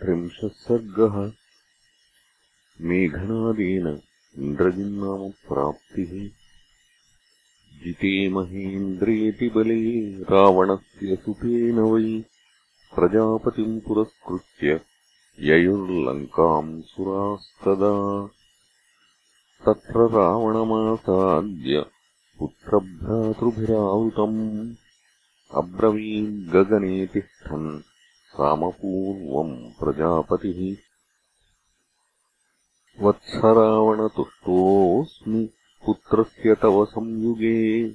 त्रिंशः सर्गः मेघनादेन इन्द्रजिन्नाम प्राप्तिः जिते महेन्द्रेति बले रावणस्य सुतेन वै प्रजापतिम् पुरस्कृत्य ययुर्लङ्काम् सुरास्तदा। तत्र रावणमासाद्य पुत्रभ्रातृभिरावृतम् अब्रवीद्गगने तिष्ठन् सामपूर्वम् प्रजापतिः। वत्सरावणतुष्टोऽस्मि पुत्रस्य तव संयुगे।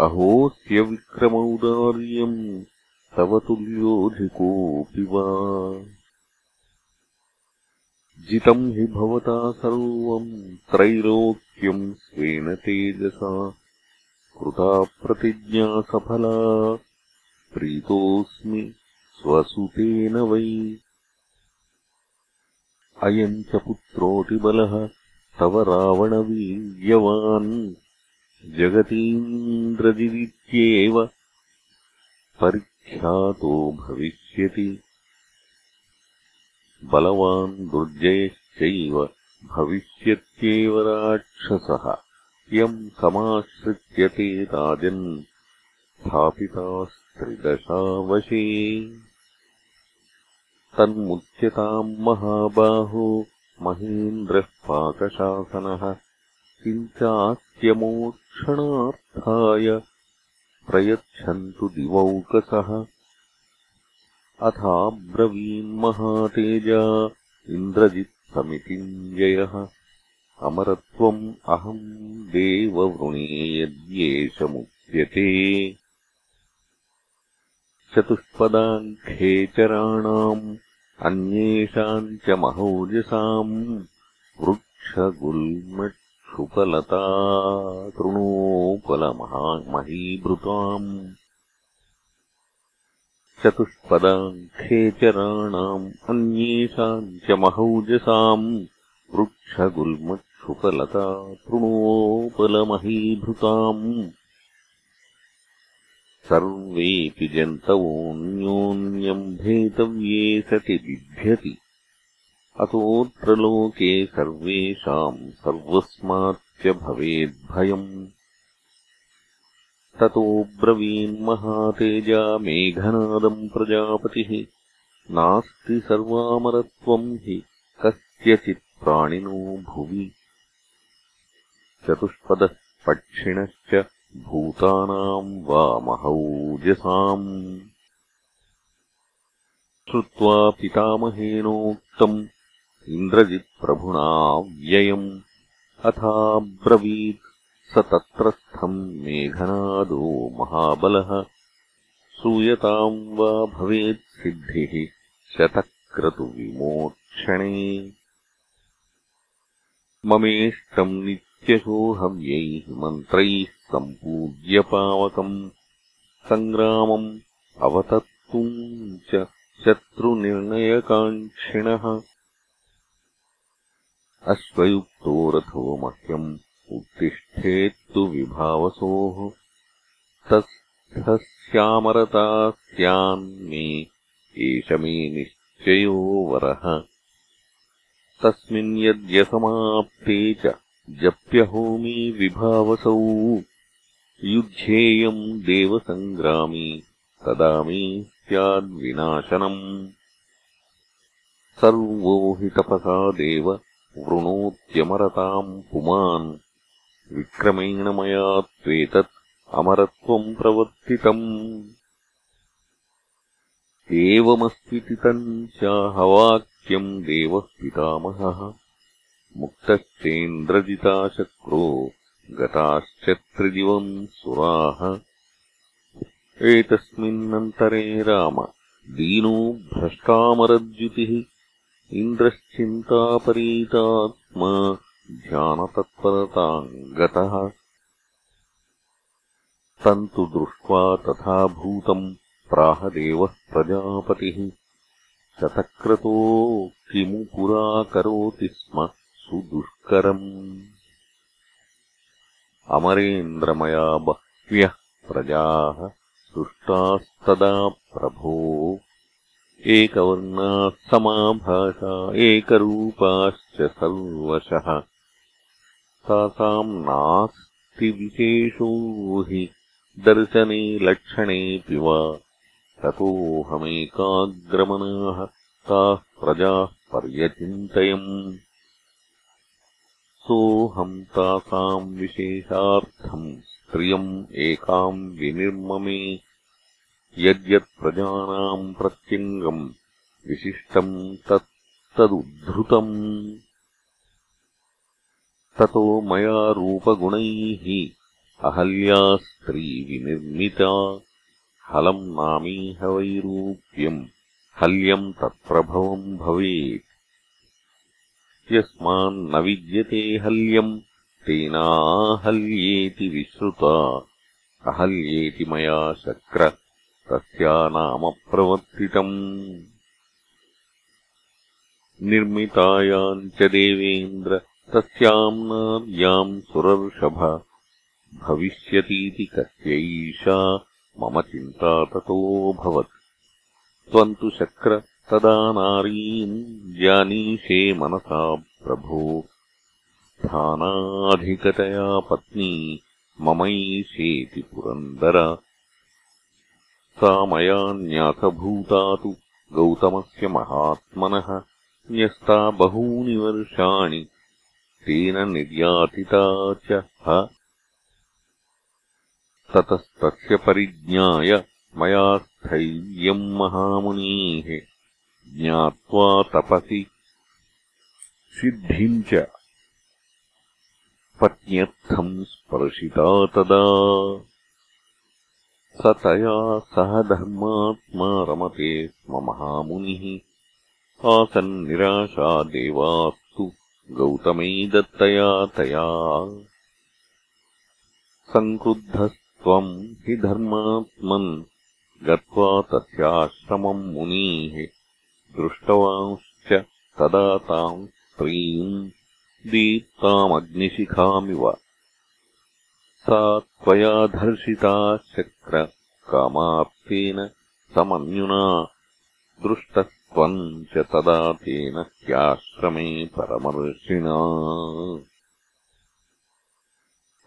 अहोऽस्य विक्रमौदार्यम् तव तुल्योऽधिकोऽपि वा। जितम् हि भवता सर्वम् त्रैलोक्यम् स्वेन तेजसा। कृता प्रतिज्ञा सफला प्रीतोऽस्मि स्वसुतेन वै। अयम् च पुत्रोऽतिबलः तव रावणवीर्यवान्। जगतीन्द्रजिदित्येव परिख्यातो भविष्यति। बलवान् दुर्जयश्चैव भविष्यत्येव राक्षसः। यम् समाश्रित्यते राजन् स्थापितास्त्रिदशावशे तन्मुच्यताम् महाबाहो। महेन्द्रः पाकशासनः। किञ्चात्यमोक्षणार्थाय प्रयच्छन्तु दिवौकसः। अथाब्रवीन्महातेजा इन्द्रजित्समितिञ्जयः अमरत्वम् अहम् देववृणे चतुष्पदाङ्खेचराणाम् अन्येषाम् च महौजसाम् वृक्षगुल्मक्षुपलता तृणोपलमहीभृताम् चतुष्पदाङ्खेचराणाम् अन्येषाम् च महौजसाम् वृक्षगुल्मक्षुपलता तृणोपलमहीभृताम् सर्वेऽपि जन्तवोऽन्योन्यम् भेतव्ये सति बिभ्यति। अतोऽत्र लोके सर्वेषाम् सर्वस्माच्च भवेद्भयम्। ततो ब्रवीन्महातेजा मेघनादम् प्रजापतिः। नास्ति सर्वामरत्वम् हि कस्यचित् प्राणिनो भुवि। चतुष्पदः पक्षिणश्च भूतानाम् वा महौजसाम् श्रुत्वा पितामहेनोक्तम् इन्द्रजित्प्रभुणा व्ययम् अथाब्रवीत् स तत्रस्थम् मेघनादो महाबलः। श्रूयताम् वा भवेत्सिद्धिः शतक्रतुविमोक्षणे। ममेष्टम् नित्यशोहव्यैः मन्त्रैः सम्पूज्यपावकम् सङ्ग्रामम् अवतत्तुम् च शत्रुनिर्णयकाङ्क्षिणः। अश्वयुक्तो रथो मह्यम् उत्तिष्ठेत्तु विभावसोः। तस्थस्यामरता स्यान्मे एष मे निश्चयो वरः। तस्मिन् यद्यसमाप्ते च जप्यहोमी विभावसौ। युध्येयम् देवसङ्ग्रामी तदा मे स्याद्विनाशनम्। सर्वो हि तपसा देव वृणोत्यमरताम् पुमान्। विक्रमेण मया त्वेतत् अमरत्वम् प्रवर्तितम्। एवमस्वितितम् चाहवाक्यम् देवः पितामहः मुक्तश्चेन्द्रजिताशक्रो गताश्च त्रिदिवम् सुराः। एतस्मिन्नन्तरे राम दीनो भ्रष्टामरद्युतिः इन्द्रश्चिन्तापरीतात्मा ध्यानतत्परताम् गतः तम् तु दृष्ट्वा तथा भूतम् प्राहदेवः प्रजापतिः। शतक्रतो किमु पुरा करोति स्म सुदुष्करम् अमरेन्द्रमया बह्व्यः प्रजाः सृष्टास्तदा प्रभो। एकवर्णाः समाभाषा एकरूपाश्च सर्वशः। तासाम् नास्ति विशेषो हि दर्शने लक्षणेऽपि वा। ततोऽहमेकाग्रमनाः ताः प्रजाः पर्यचिन्तयम् सोऽहम् तासाम् विशेषार्थम् स्त्रियम् एकाम् विनिर्ममे। यद्यत्प्रजानाम् प्रत्यङ्गम् विशिष्टम् तत्तदुद्धृतम् ततो मया रूपगुणैः अहल्या स्त्री विनिर्मिता। हलम् नामीह वैरूप्यम्। हल्यम् तत्प्रभवम् भवेत् यस्मान्न विद्यते हल्यम् तेनाहल्येति विश्रुता। अहल्येति मया शक्र तस्या नाम प्रवर्तितम्। निर्मितायाम् च देवेन्द्र तस्याम् नार्याम् सुरर्षभ। भविष्यतीति कस्यैषा मम चिन्ता ततोऽभवत् त्वम् तु शक्र तदा नारीम् जानीषे मनसा प्रभो। स्थानाधिकतया पत्नी ममैषेति पुरन्दर। सा मया न्यासभूता तु गौतमस्य महात्मनः न्यस्ता बहूनि वर्षाणि। तेन निर्यातिता च ततस्तस्य परिज्ञाय मया स्थैर्यम् महामुनीः ज्ञात्वा तपसि। सिद्धिम् च। पत्न्यर्थम् स्पर्शिता तदा। स तया सह धर्मात्मा रमते स्म महामुनिः। आसन्निराशा देवास्तु गौतमै दत्तया तया। सङ्क्रुद्धस्त्वम् हि धर्मात्मन् गत्वा तस्याश्रमम् मुनीः दृष्टवांश्च तदा ताम् स्त्रीम् दीप्तामग्निशिखामिव सा त्वया धर्षिता शक्र कामार्थेन समन्युना। दृष्टस्त्वम् च तदा तेन ह्याश्रमे परमर्षिणा।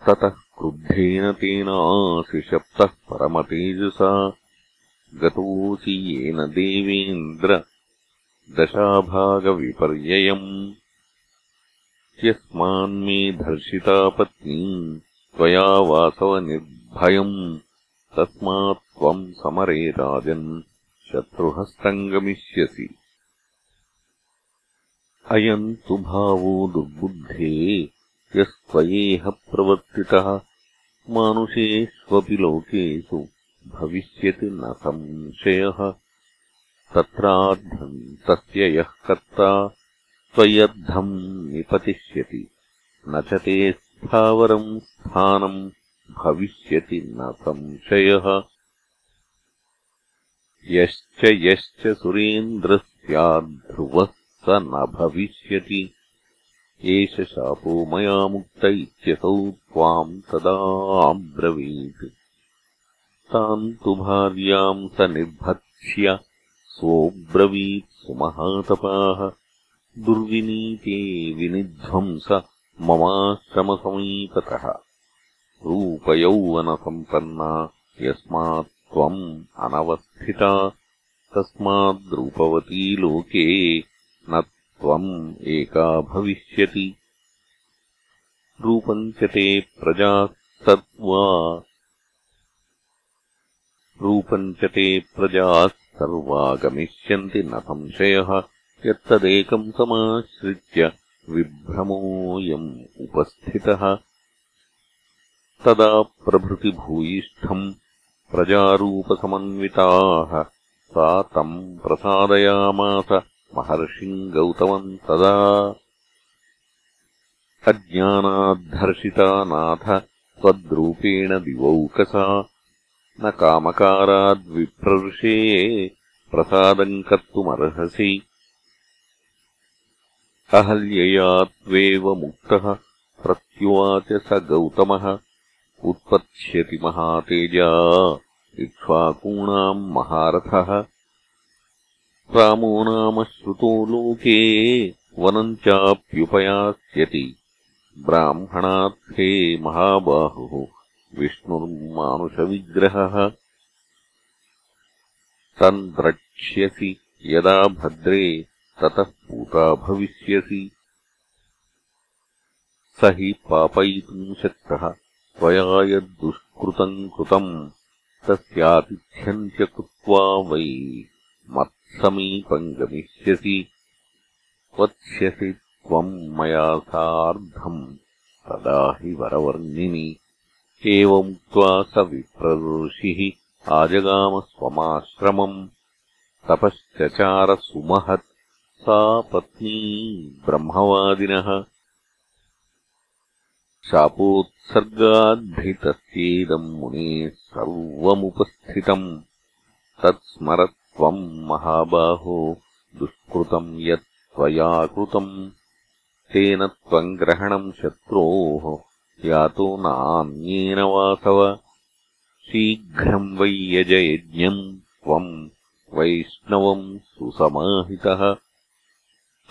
ततः क्रुद्धेन तेनासि शप्तः परमतेजसा। गतोऽसि येन देवेन्द्र दशाभागविपर्ययम्। यस्मान्मे धर्षिता पत्नी त्वया वासवनिर्भयम् तस्मात् त्वम् समरे राजन् शत्रुहस्तम् गमिष्यसि अयम् तु भावो दुर्बुद्धे यस्त्वयेह प्रवर्तितः मानुषेष्वपि लोकेषु भविष्यति न संशयः तत्रार्धम् तस्य यः कर्ता त्वय्यर्धम् निपतिष्यति। न च ते स्थावरम् स्थानम् भविष्यति न संशयः। यश्च यश्च सुरेन्द्रस्याद्ध्रुवः स न भविष्यति। एष शापो मया मुक्त इत्यसौ त्वाम् तदाब्रवीत् ताम् तु भार्याम् स निर्भत्स्य सोऽब्रवीत् सुमहातपाः। दुर्विनीते विनिध्वंस ममाश्रमसमीपतः। रूपयौवनसम्पन्ना यस्मात् त्वम् अनवस्थिता। तस्माद्रूपवती लोके न त्वम् एका भविष्यति। रूपम् च ते प्रजाः सत्त्वा रूपम् च ते प्रजाः सर्वा गमिष्यन्ति न संशयः यत्तदेकम् समाश्रित्य विभ्रमोऽयम् उपस्थितः। तदा प्रभृतिभूयिष्ठम् प्रजारूपसमन्विताः सा तम् प्रसादयामास महर्षिम् गौतमम् तदा। अज्ञानाद्धर्षिता नाथ त्वद्रूपेण दिवौकसा न कामकाराद्विप्रर्षे प्रसादम् कर्तुमर्हसि। अहल्यया त्वेव मुक्तः प्रत्युवाच स गौतमः। उत्पत्स्यति महातेजा इक्ष्वाकूणाम् महारथः। रामो नाम श्रुतो लोके वनम् चाप्युपयास्यति। ब्राह्मणार्थे महाबाहुः विष्णुर्मानुषविग्रहः तम् द्रक्ष्यसि यदा भद्रे ततः पूता भविष्यसि। स हि पापयितुम् शक्तः। त्वया यद्दुष्कृतम् कृतम्। तस्यातिथ्यम् च कृत्वा वै मत्समीपम् गमिष्यसि। वत्स्यसि त्वम् मया सार्धम्। तदा हि वरवर्णिनि एवमुक्त्वा स विप्रऋषिः आजगामस्वमाश्रमम्। तपश्चचारसुमहत् सा पत्नी ब्रह्मवादिनः। शापोत्सर्गाद्धृतस्येदम् मुने सर्वमुपस्थितम्। तत्स्मरत्वम् महाबाहो दुष्कृतम् यत् त्वया कृतम्। तेन त्वम् ग्रहणम् शत्रोः यातो नान्येन वासव। शीघ्रम् वै यजयज्ञम् त्वम् वैष्णवम् सुसमाहितः।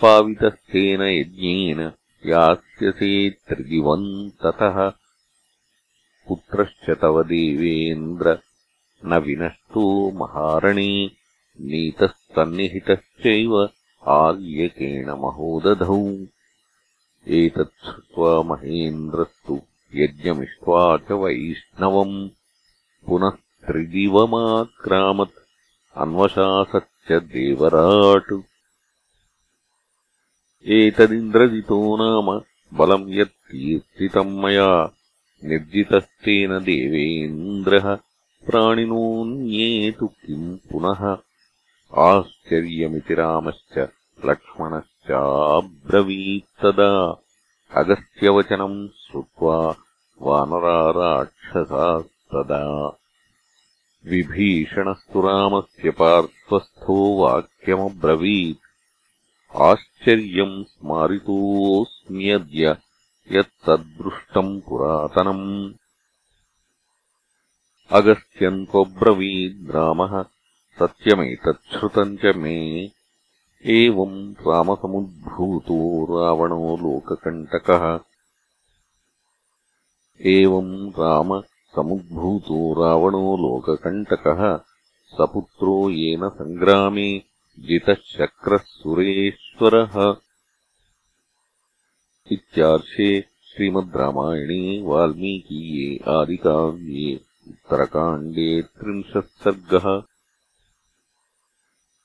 पावितस्थेन यज्ञेन यास्यसे त्रिदिवम् ततः पुत्रश्च तव देवेन्द्र न विनष्टो महारणे नीतस्तन्निहितश्चैव आर्यकेण महोदधौ एतत् श्रुत्वा महेन्द्रस्तु यज्ञमिष्ट्वा च वैष्णवम्। पुनः त्रिदिवमाक्रामत्। अन्वशासच्च देवराट्। एतदिन्द्रजितो नाम बलम् यत् कीर्तितम् मया। निर्जितस्तेन देवेन्द्रः प्राणिनोऽन्ये तु किम् पुनः। आश्चर्यमिति रामश्च लक्ष्मणश्चाब्रवीत्तदा अगस्त्यवचनम् श्रुत्वा वानरा राक्षसास्तदा विभीषणस्तु रामस्य पार्श्वस्थो वाक्यमब्रवीत्। आश्चर्यम् स्मारितोऽस्म्यद्य यत्तद्दृष्टम् पुरातनम्। अगस्त्यम् त्वब्रवीद्रामः सत्यमेतच्छ्रुतम् च मे एवम् रामसमुद्भूतो रावणो लोककण्टकः। एवम् राम समुद्भूतो रावणो लोककण्टकः। सपुत्रो येन सङ्ग्रामे जितः शक्रः सुरेश्वरः इत्यार्षे श्रीमद् रामायणे वाल्मीकीये आदिकाव्ये उत्तरकाण्डे त्रिंशत् सर्गः